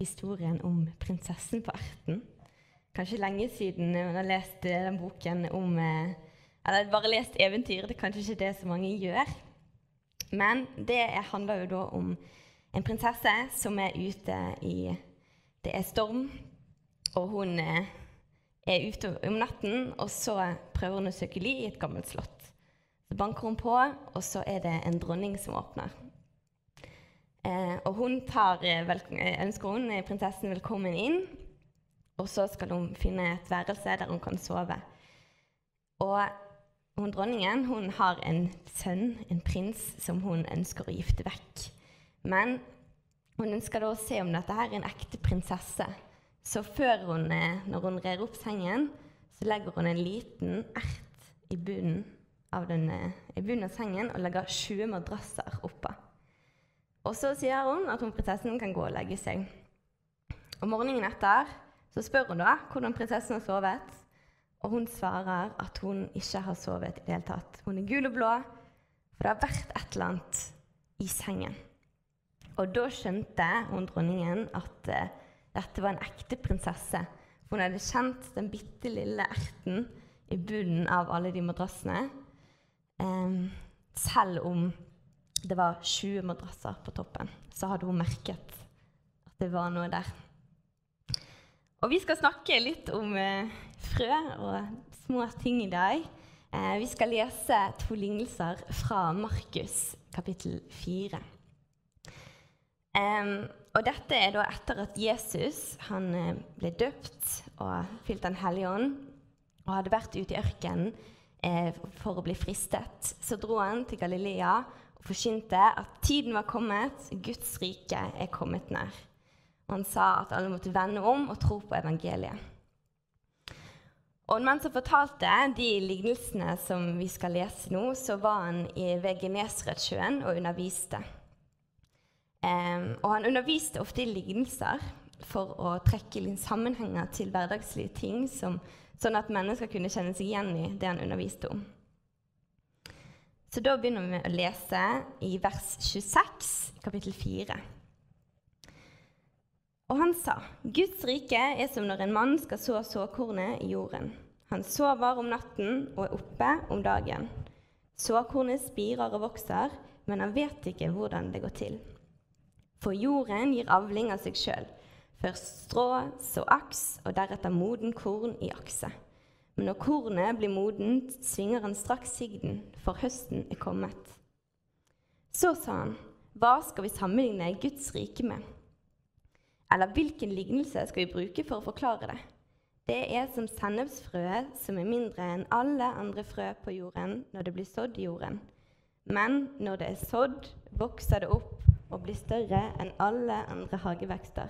historien om prinsessen på erten. Kanskje lenge siden man har lest eh, den boken om eh, Eller bare lest eventyr. Det er kanskje ikke det så mange gjør. Men det handler jo da om en prinsesse som er ute i Det er storm, og hun eh, er ute om natten, og så prøver hun å søke ly i et gammelt slott. Så banker hun på, og så er det en dronning som åpner. Eh, og hun tar, ønsker hun prinsessen velkommen inn, og så skal hun finne et værelse der hun kan sove. Og hun, dronningen hun har en sønn, en prins, som hun ønsker å gifte vekk. Men hun ønsker da å se om dette her er en ekte prinsesse. Så før hun, når hun rer opp sengen, så legger hun en liten ert i bunnen av, den, i bunnen av sengen og legger 20 madrasser oppå. Og så sier hun at hun prinsessen kan gå og legge seg. Og Morgenen etter så spør hun da hvordan prinsessen har sovet. Og hun svarer at hun ikke har sovet i det hele tatt. Hun er gul og blå, for det har vært et eller annet i sengen. Og da skjønte hun dronningen at uh, dette var en ekte prinsesse. For hun hadde kjent den bitte lille erten i bunnen av alle de madrassene. Um, selv om det var 20 madrasser på toppen, så hadde hun merket at det var noe der. Og vi skal snakke litt om eh, frø og små ting i dag. Eh, vi skal lese to lignelser fra Markus kapittel 4. Um, og dette er da etter at Jesus han eh, ble døpt og fylt Den hellige ånd og hadde vært ute i ørkenen eh, for å bli fristet. Så dro han til Galilea forkynte at tiden var kommet, Guds rike er kommet nær. Han sa at alle måtte vende om og tro på evangeliet. Og mens han fortalte de lignelsene som vi skal lese nå, så var han ved Genesaretsjøen og underviste. Um, og han underviste ofte i lignelser for å trekke inn sammenhenger til hverdagslige ting, som, sånn at mennesker kunne kjenne seg igjen i det han underviste om. Så da begynner vi med å lese i vers 26, kapittel 4. Og han sa, Guds rike er som når en mann skal så såkornet i jorden. Han sover om natten og er oppe om dagen. Såkornet spirer og vokser, men han vet ikke hvordan det går til. For jorden gir avling av seg sjøl. Først strå, så aks, og deretter moden korn i akse. Men når kornet blir modent, svinger han straks sigden, for høsten er kommet. Så sa han, hva skal vi sammenligne Guds rike med? Eller hvilken lignelse skal vi bruke for å forklare det? Det er som sennepsfrøet, som er mindre enn alle andre frø på jorden når det blir sådd i jorden. Men når det er sådd, vokser det opp og blir større enn alle andre hagevekster.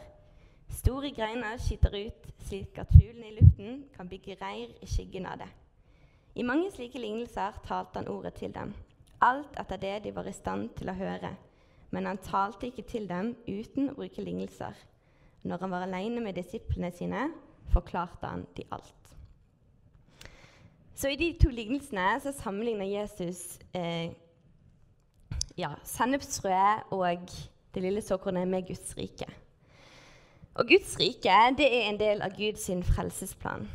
Store greiner skyter ut, slik at fuglene i luften kan bygge reir i skyggen av det. I mange slike lignelser talte han ordet til dem, alt etter det de var i stand til å høre. Men han talte ikke til dem uten å bruke lignelser. Når han var alene med disiplene sine, forklarte han de alt. Så I de to lignelsene så sammenligner Jesus eh, ja, sennepsfrøet og det lille såkornet med Guds rike. Og Guds rike det er en del av Guds frelsesplan.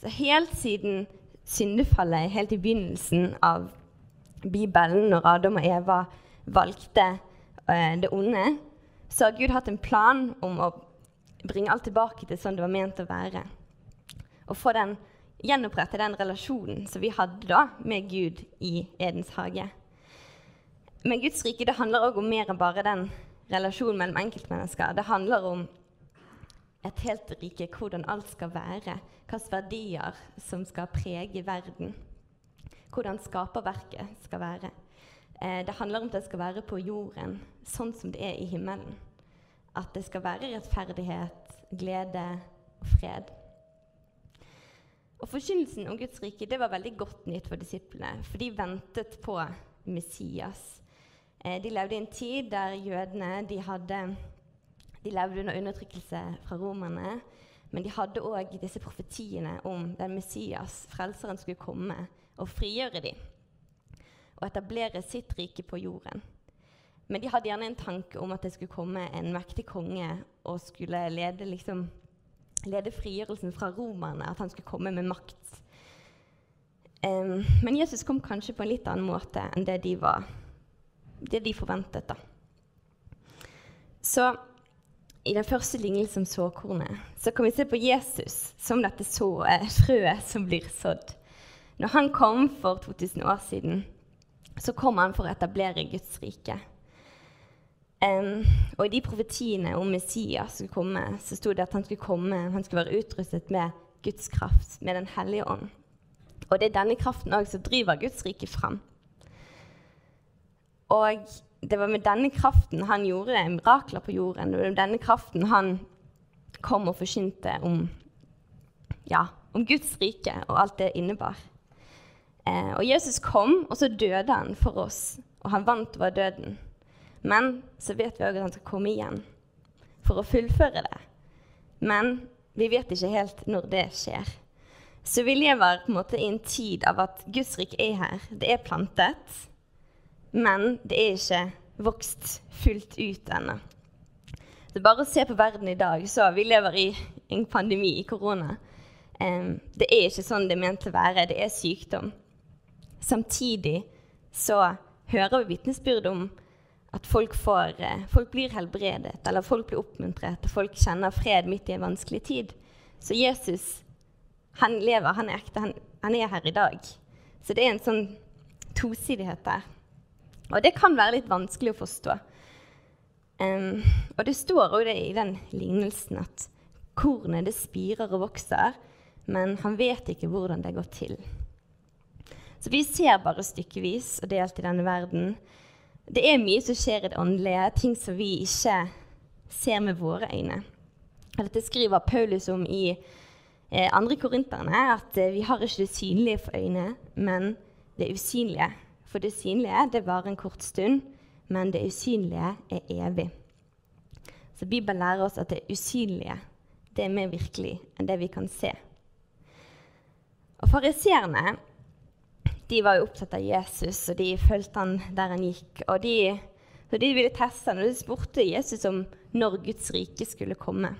Så Helt siden syndefallet, helt i begynnelsen av Bibelen, når Adam og Eva valgte uh, det onde, så har Gud hatt en plan om å bringe alt tilbake til sånn det var ment å være. Og få den, gjenopprette den relasjonen som vi hadde da med Gud i Edens hage. Men Guds rike det handler òg om mer enn bare den relasjonen mellom enkeltmennesker. Det handler om et helt rike, hvordan alt skal være, hvilke verdier som skal prege verden. Hvordan skaperverket skal være. Eh, det handler om at det skal være på jorden, sånn som det er i himmelen. At det skal være rettferdighet, glede og fred. Og Forkynnelsen om Guds rike det var veldig godt nytt for disiplene, for de ventet på Messias. Eh, de levde i en tid der jødene de hadde, de levde under undertrykkelse fra romerne. Men de hadde òg disse profetiene om den Messias, frelseren, skulle komme og frigjøre dem og etablere sitt rike på jorden. Men de hadde gjerne en tanke om at det skulle komme en mektig konge og skulle lede, liksom, lede frigjørelsen fra romerne, at han skulle komme med makt. Um, men Jesus kom kanskje på en litt annen måte enn det de, var, det de forventet. da. Så i den første lignelsen om såkornet så kan vi se på Jesus som dette så, frøet som blir sådd. Når han kom for 2000 år siden, så kom han for å etablere Guds rike. Um, og i de profetiene om Messias skulle komme, så sto det at han skulle komme, han skulle være utrustet med Guds kraft, med Den hellige ånd. Og det er denne kraften også som driver Guds rike fram. Og det var med denne kraften han gjorde mirakler på jorden. Det var med denne kraften han kom og forkynte om, ja, om Guds rike og alt det innebar. Eh, og Jesus kom, og så døde han for oss. Og han vant over døden. Men så vet vi òg at han skal komme igjen for å fullføre det. Men vi vet ikke helt når det skjer. Så vi lever på en måte i en tid av at Guds rike er her. Det er plantet. Men det er ikke vokst fullt ut ennå. Så bare se på verden i dag, så vi lever i en pandemi, i korona. Det er ikke sånn det er ment å være. Det er sykdom. Samtidig så hører vi vitnesbyrd om at folk, får, uh, folk, blir helbredet, eller folk blir oppmuntret, og folk kjenner fred midt i en vanskelig tid. Så Jesus, han lever, han er ekte, han, han er her i dag. Så det er en sånn tosidighet der. Og det kan være litt vanskelig å forstå. Um, og det står òg i den lignelsen at kornet det spirer og vokser, men han vet ikke hvordan det går til. Så vi ser bare stykkevis og delt i denne verden. Det er mye som skjer i det åndelige, ting som vi ikke ser med våre øyne. Dette skriver Paulus om i eh, andre korinterne, at eh, vi har ikke det synlige for øynene, men det usynlige. For det synlige det varer en kort stund, men det usynlige er evig. Så Bibelen lærer oss at det usynlige det er mer virkelig enn det vi kan se. Og Fariseerne de var jo opptatt av Jesus, og de fulgte han der han gikk. Og de, og de ville teste han, og de spurte Jesus om når Guds rike skulle komme.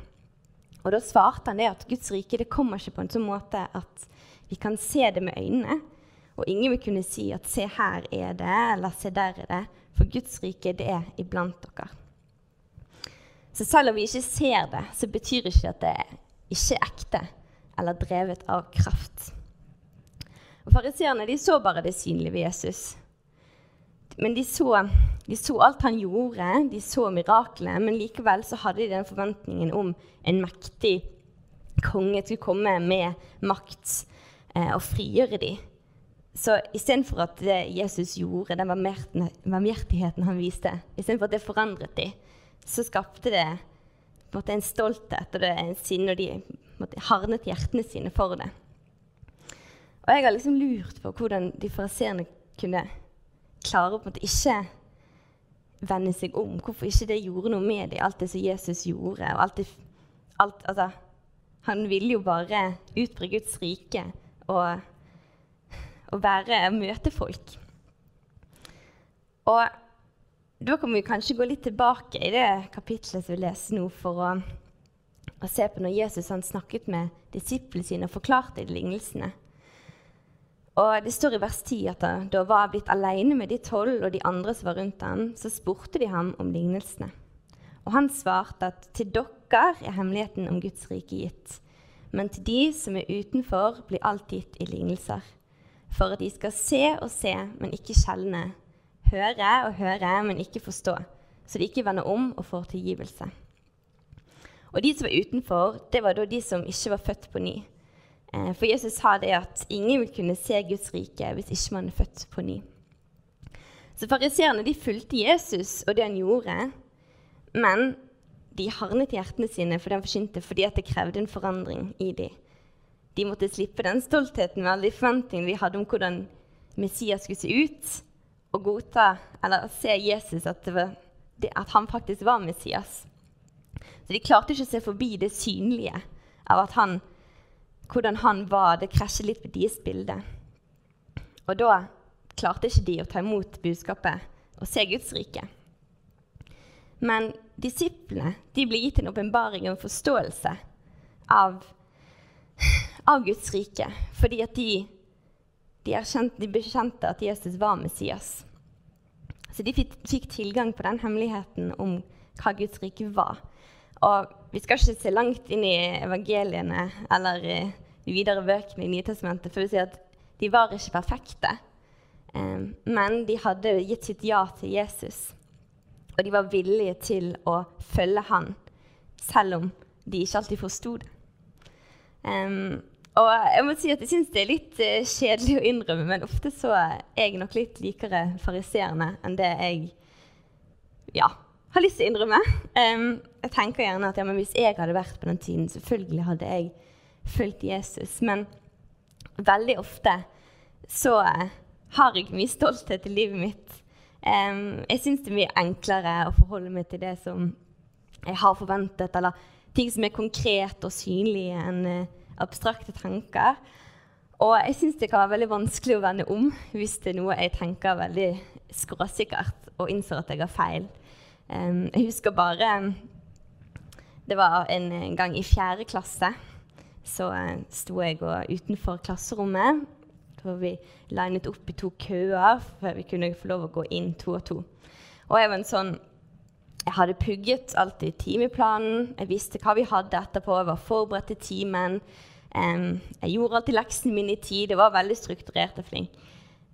Og Da svarte han det at Guds rike det kommer ikke på en sånn måte at vi kan se det med øynene, og ingen vil kunne si at 'se, her er det', eller 'se, der er det'. For Guds rike, det er iblant dere. Så selv om vi ikke ser det, så betyr det ikke at det ikke er ekte eller drevet av kraft. Og Fariseerne så bare det synlige ved Jesus. Men de så, de så, alt han gjorde, de så miraklene, men likevel så hadde de den forventningen om en mektig konge skulle komme med makt eh, og frigjøre dem. Så istedenfor at det Jesus gjorde, den varmhjertigheten han viste, istedenfor at det forandret de, så skapte det en, en stolthet og en sinne, og de måte, hardnet hjertene sine for det. Og jeg har liksom lurt på hvordan de fariseerne kunne klare å på en måte ikke vende seg om. Hvorfor ikke det gjorde noe med dem, alt det som Jesus gjorde. og alt det, alt, altså, Han ville jo bare utbre Guds rike og å være, møte folk. Og da kan vi kanskje gå litt tilbake i det kapitlet som vi leser nå, for å, å se på når Jesus han snakket med disiplene sine og forklarte lignelsene. Og Det står i vers 10 at da han var blitt alene med de tolv og de andre som var rundt ham, så spurte de ham om lignelsene. Og han svarte at til dere er hemmeligheten om Guds rike gitt, men til de som er utenfor, blir alt gitt i lignelser for at de skal se og se, men ikke skjelne, høre og høre, men ikke forstå, så de ikke vender om og får tilgivelse. Og de som var utenfor, det var da de som ikke var født på ny. Eh, for Jesus sa det at ingen vil kunne se Guds rike hvis ikke man er født på ny. Så Fariseerne fulgte Jesus og det han gjorde, men de harnet hjertene sine for han forkynte fordi det krevde en forandring i dem. De måtte slippe den stoltheten med alle de forventningene vi hadde om hvordan Messias skulle se ut, og godta, eller se Jesus at, var, at han faktisk var Messias. Så de klarte ikke å se forbi det synlige av han, hvordan han var. Det krasjet litt med deres bilde. Og da klarte ikke de å ta imot budskapet og se Guds rike. Men disiplene de ble gitt en åpenbaring og en forståelse av, av, Guds rike fordi at de, de, erkjent, de bekjente at Jesus var Messias. Så de fikk, fikk tilgang på den hemmeligheten om hva Guds rike var. Og vi skal ikke se langt inn i evangeliene eller de videre bøkene i Nytestamentet for å si at de var ikke perfekte. Men de hadde gitt sitt ja til Jesus. Og de var villige til å følge han, selv om de ikke alltid forsto det. Um, og jeg må si at jeg syns det er litt uh, kjedelig å innrømme, men ofte så er jeg nok litt likere fariserende enn det jeg ja, har lyst til å innrømme. Um, jeg tenker gjerne at ja, hvis jeg hadde vært på den tiden, selvfølgelig hadde jeg fulgt Jesus. Men veldig ofte så uh, har jeg mye stolthet i livet mitt. Um, jeg syns det er mye enklere å forholde meg til det som jeg har forventet, eller ting som er konkret og synlige enn uh, abstrakte tanker. Og jeg syns det kan være veldig vanskelig å vende om hvis det er noe jeg tenker veldig skråsikkert og innser at jeg har feil. Um, jeg husker bare Det var en, en gang i fjerde klasse. Så uh, sto jeg og, utenfor klasserommet. hvor vi linet opp i to køer før vi kunne få lov å gå inn to og to. Og jeg var en sånn jeg hadde pugget alltid timeplanen. Jeg visste hva vi hadde etterpå. Jeg var forberedt til timen. Um, jeg gjorde alltid leksene mine i tid. Jeg var veldig strukturert og flink.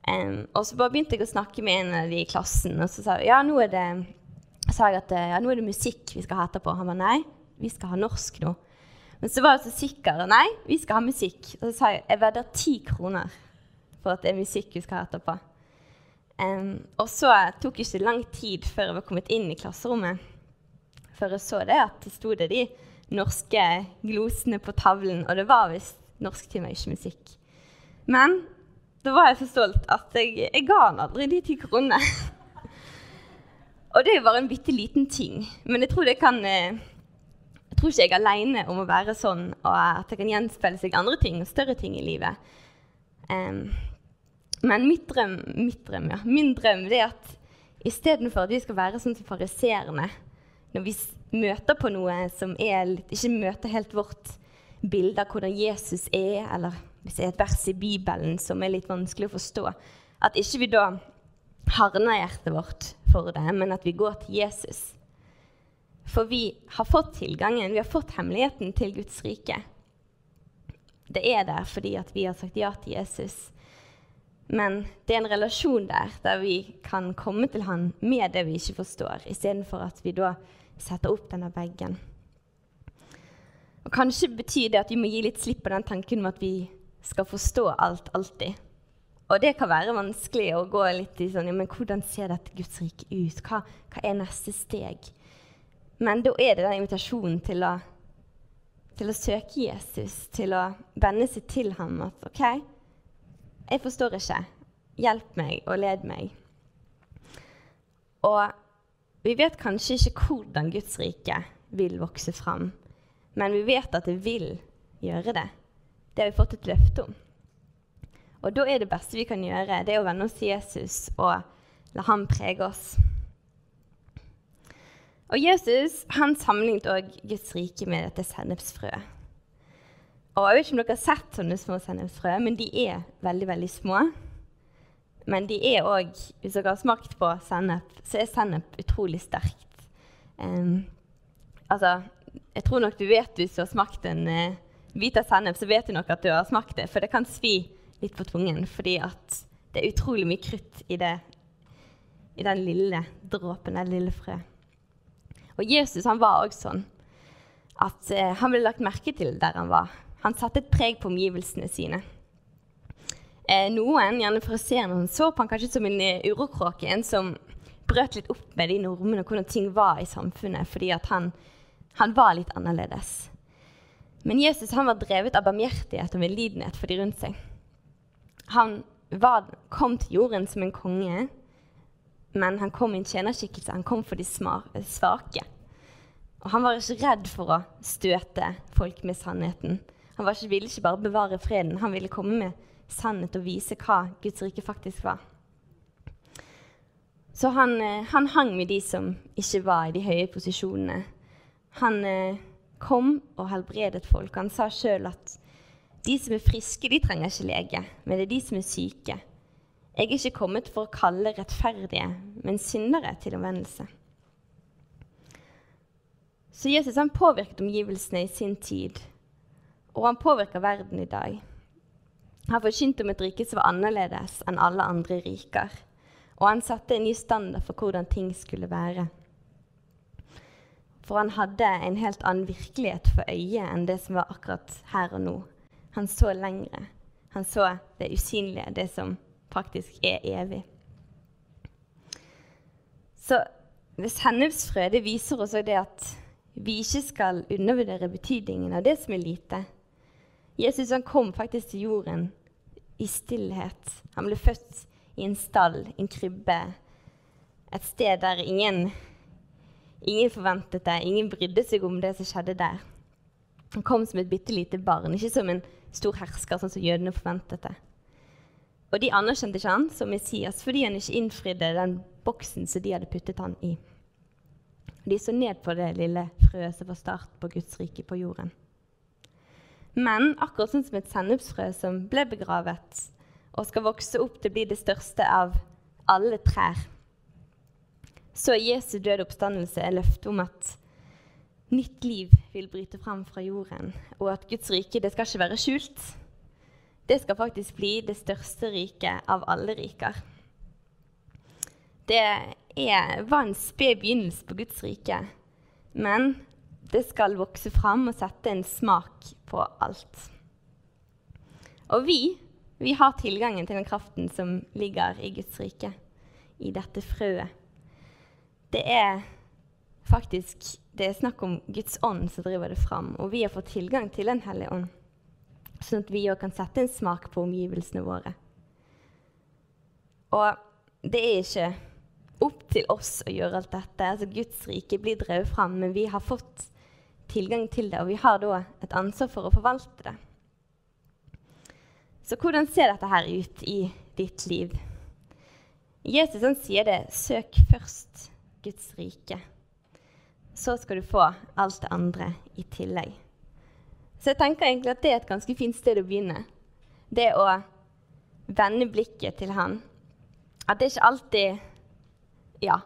Um, og så bare begynte jeg å snakke med en av de i klassen, og så sa jeg ja, nå er det sa jeg at ja, nå er det musikk vi skal ha etterpå. Han var nei, vi skal ha norsk nå. Men så var jeg så sikker. Nei, vi skal ha musikk. Og så sa jeg jeg vedder ti kroner for at det er musikk vi skal ha etterpå. Um, og så tok det ikke lang tid før jeg var kommet inn i klasserommet, før jeg så det at det sto det de norske glosene på tavlen, og det var visst norsktime, ikke musikk. Men da var jeg så stolt at jeg, jeg ga han aldri de ti kronene. Og det er jo bare en bitte liten ting. Men jeg tror det kan eh, Jeg tror ikke jeg er aleine om å være sånn, og at det kan gjenspeile seg andre ting og større ting i livet. Um, men mitt drøm, mitt drøm, ja, min drøm er at istedenfor at vi skal være sånn som fariserende når vi møter på noe som er, ikke møter helt vårt bilde av hvordan Jesus er, eller hvis det er et vers i Bibelen som er litt vanskelig å forstå, at ikke vi da harner hjertet vårt for det, men at vi går til Jesus. For vi har fått tilgangen, vi har fått hemmeligheten til Guds rike. Det er der fordi at vi har sagt ja til Jesus. Men det er en relasjon der, der vi kan komme til han med det vi ikke forstår, istedenfor at vi da setter opp denne veggen. Og Kanskje betyr det at vi må gi litt slipp på den tanken om at vi skal forstå alt alltid. Og det kan være vanskelig å gå litt i sånn ja, men Hvordan ser dette Guds rike ut? Hva, hva, er neste steg? Men da er det den invitasjonen til å, til å søke Jesus, til å venne seg til ham. At OK, jeg forstår ikke. Hjelp meg og led meg. Og vi vet kanskje ikke hvordan Guds rike vil vokse fram, men vi vet at det vil gjøre det. Det har vi fått et løfte om. Og da er det beste vi kan gjøre, det er å vende oss til Jesus og la ham prege oss. Og Jesus han sammenlignet også Guds rike med dette sennepsfrøet. Og Jeg vet ikke om dere har sett sånne små sennepsfrø, men de er veldig veldig små. Men de er òg Hvis dere har smakt på sennep, så er sennep utrolig sterkt. Um, altså, jeg tror nok du vet hvis du har smakt en uh, bit av sennep, så vet du nok at du har smakt det, for det kan svi litt på tungen fordi at det er utrolig mye krutt i, det, i den lille dråpen, det lille frøet. Og Jesus han var også sånn at uh, han ble lagt merke til der han var. Han satte et preg på omgivelsene sine. Eh, noen, gjerne fariseerne, så på han kanskje som en uh, urokråke, en som brøt litt opp med de normene og hvordan ting var i samfunnet, fordi han Han var litt annerledes. Men Jesus var drevet av barmhjertighet og medlidenhet for de rundt seg. Han var, kom til jorden som en konge, men han kom i en tjenerskikkelse. Han kom for de svake. Og han var ikke redd for å støte folk med sannheten. Han ikke, ville ikke bare bevare freden, han ville komme med sannhet og vise hva Guds rike faktisk var. Så han, eh, han hang med de som ikke var i de høye posisjonene. Han eh, kom og helbredet folk. Han sa sjøl at de som er friske, de trenger ikke lege, men det er de som er syke. Jeg er ikke kommet for å kalle rettferdige, men syndere til omvendelse. Så Jesus han påvirket omgivelsene i sin tid, og han påvirker verden i dag. Han forkynte om et rike som var annerledes enn alle andre riker, og han satte en ny standard for hvordan ting skulle være. For han hadde en helt annen virkelighet for øyet enn det som var akkurat her og nå. Han så lengre. Han så det usynlige, det som faktisk er evig. Så hvis hennes det viser oss det at vi ikke skal undervurdere betydningen av det som er lite. Jesus han kom faktisk til jorden i stillhet. Han ble født i en stall, en krybbe, et sted der ingen Ingen forventet det, ingen brydde seg om det som skjedde der. Han kom som et bitte lite barn, ikke som en stor hersker, sånn som jødene forventet det. Og de anerkjente ikke han som Messias fordi han ikke innfridde den boksen som de hadde puttet han i. De så ned på det lille frøet som var start på Guds rike på jorden. Men akkurat sånn som et sennepsfrø som ble begravet og skal vokse opp til å bli det største av alle trær, så er Jesu døde oppstandelse et løfte om at nytt liv vil bryte fram fra jorden, og at Guds rike det skal ikke være skjult. Det skal faktisk bli det største riket av alle riker. Det er, var en sped begynnelse på Guds rike, men det skal vokse fram og sette en smak på alt. Og vi, vi har tilgangen til den kraften som ligger i Guds rike, i dette frøet det er faktisk det er snakk om Guds ånd som driver det fram. Og vi har fått tilgang til Den hellige ånd, sånn at vi òg kan sette en smak på omgivelsene våre. Og det er ikke opp til oss å gjøre alt dette. Altså Guds rike blir drevet fram, men vi har fått tilgang til det, og vi har da et ansvar for å forvalte det. Så hvordan ser dette her ut i ditt liv? Jesus han sier det 'søk først Guds rike. Så skal du få alt det andre i tillegg. Så jeg tenker egentlig at det er et ganske fint sted å begynne. Det å vende blikket til Han. At det ikke alltid Ja,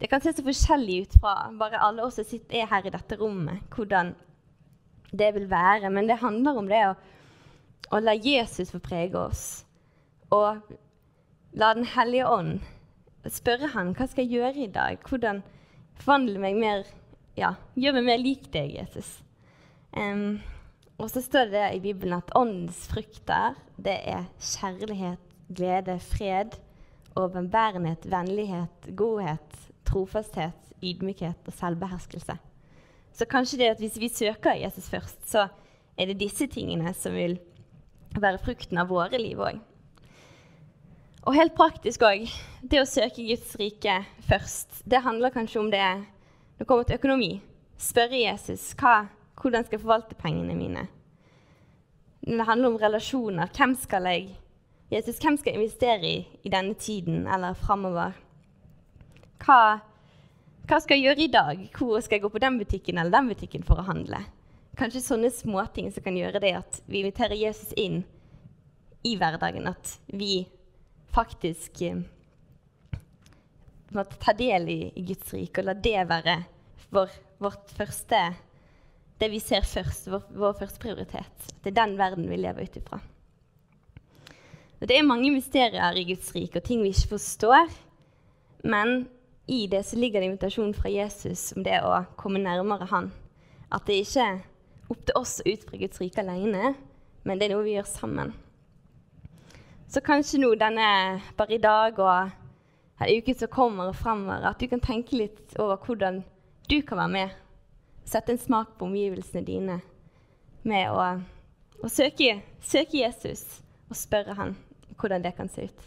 det kan se så forskjellig ut fra bare alle oss som er her i dette rommet, hvordan det vil være. Men det handler om det å, å la Jesus få prege oss. Og la Den hellige ånd spørre han hva skal jeg gjøre i dag. Hvordan forvandle meg mer ja, Gjør meg mer lik deg, Jesus. Um, og så står det i Bibelen at åndens frukter det er kjærlighet, glede, fred, overbærenhet, vennlighet, godhet, trofasthet, ydmykhet og selvbeherskelse. Så kanskje det at hvis vi søker Jesus først, så er det disse tingene som vil være frukten av våre liv òg. Og helt praktisk òg, det å søke Guds rike først, det handler kanskje om det når det kommer til økonomi. Spørre Jesus hva, hvordan skal jeg forvalte pengene mine. Det handler om relasjoner. Hvem skal jeg Jesus, hvem skal jeg investere i i denne tiden eller framover? Hva, hva, skal jeg gjøre i dag? Hvor skal jeg gå på den butikken eller den butikken for å handle? Kanskje sånne småting som kan gjøre det at vi inviterer Jesus inn i hverdagen. At vi faktisk eh, måtte ta del i, i Guds rike og la det være vår, vårt første Det vi ser først, vår, vår første prioritet. Det er den verden vi lever ut ifra. Det er mange mysterier i Guds rike og ting vi ikke forstår. Men i det så ligger det invitasjon fra Jesus om det å komme nærmere Han. At det ikke er opp til oss å utfri Guds rike alene, men det er noe vi gjør sammen. Så kanskje nå denne bare i dag og den uken som kommer og fremover, at du kan tenke litt over hvordan du kan være med Sette en smak på omgivelsene dine med å, å søke, søke Jesus og spørre han hvordan det kan se ut.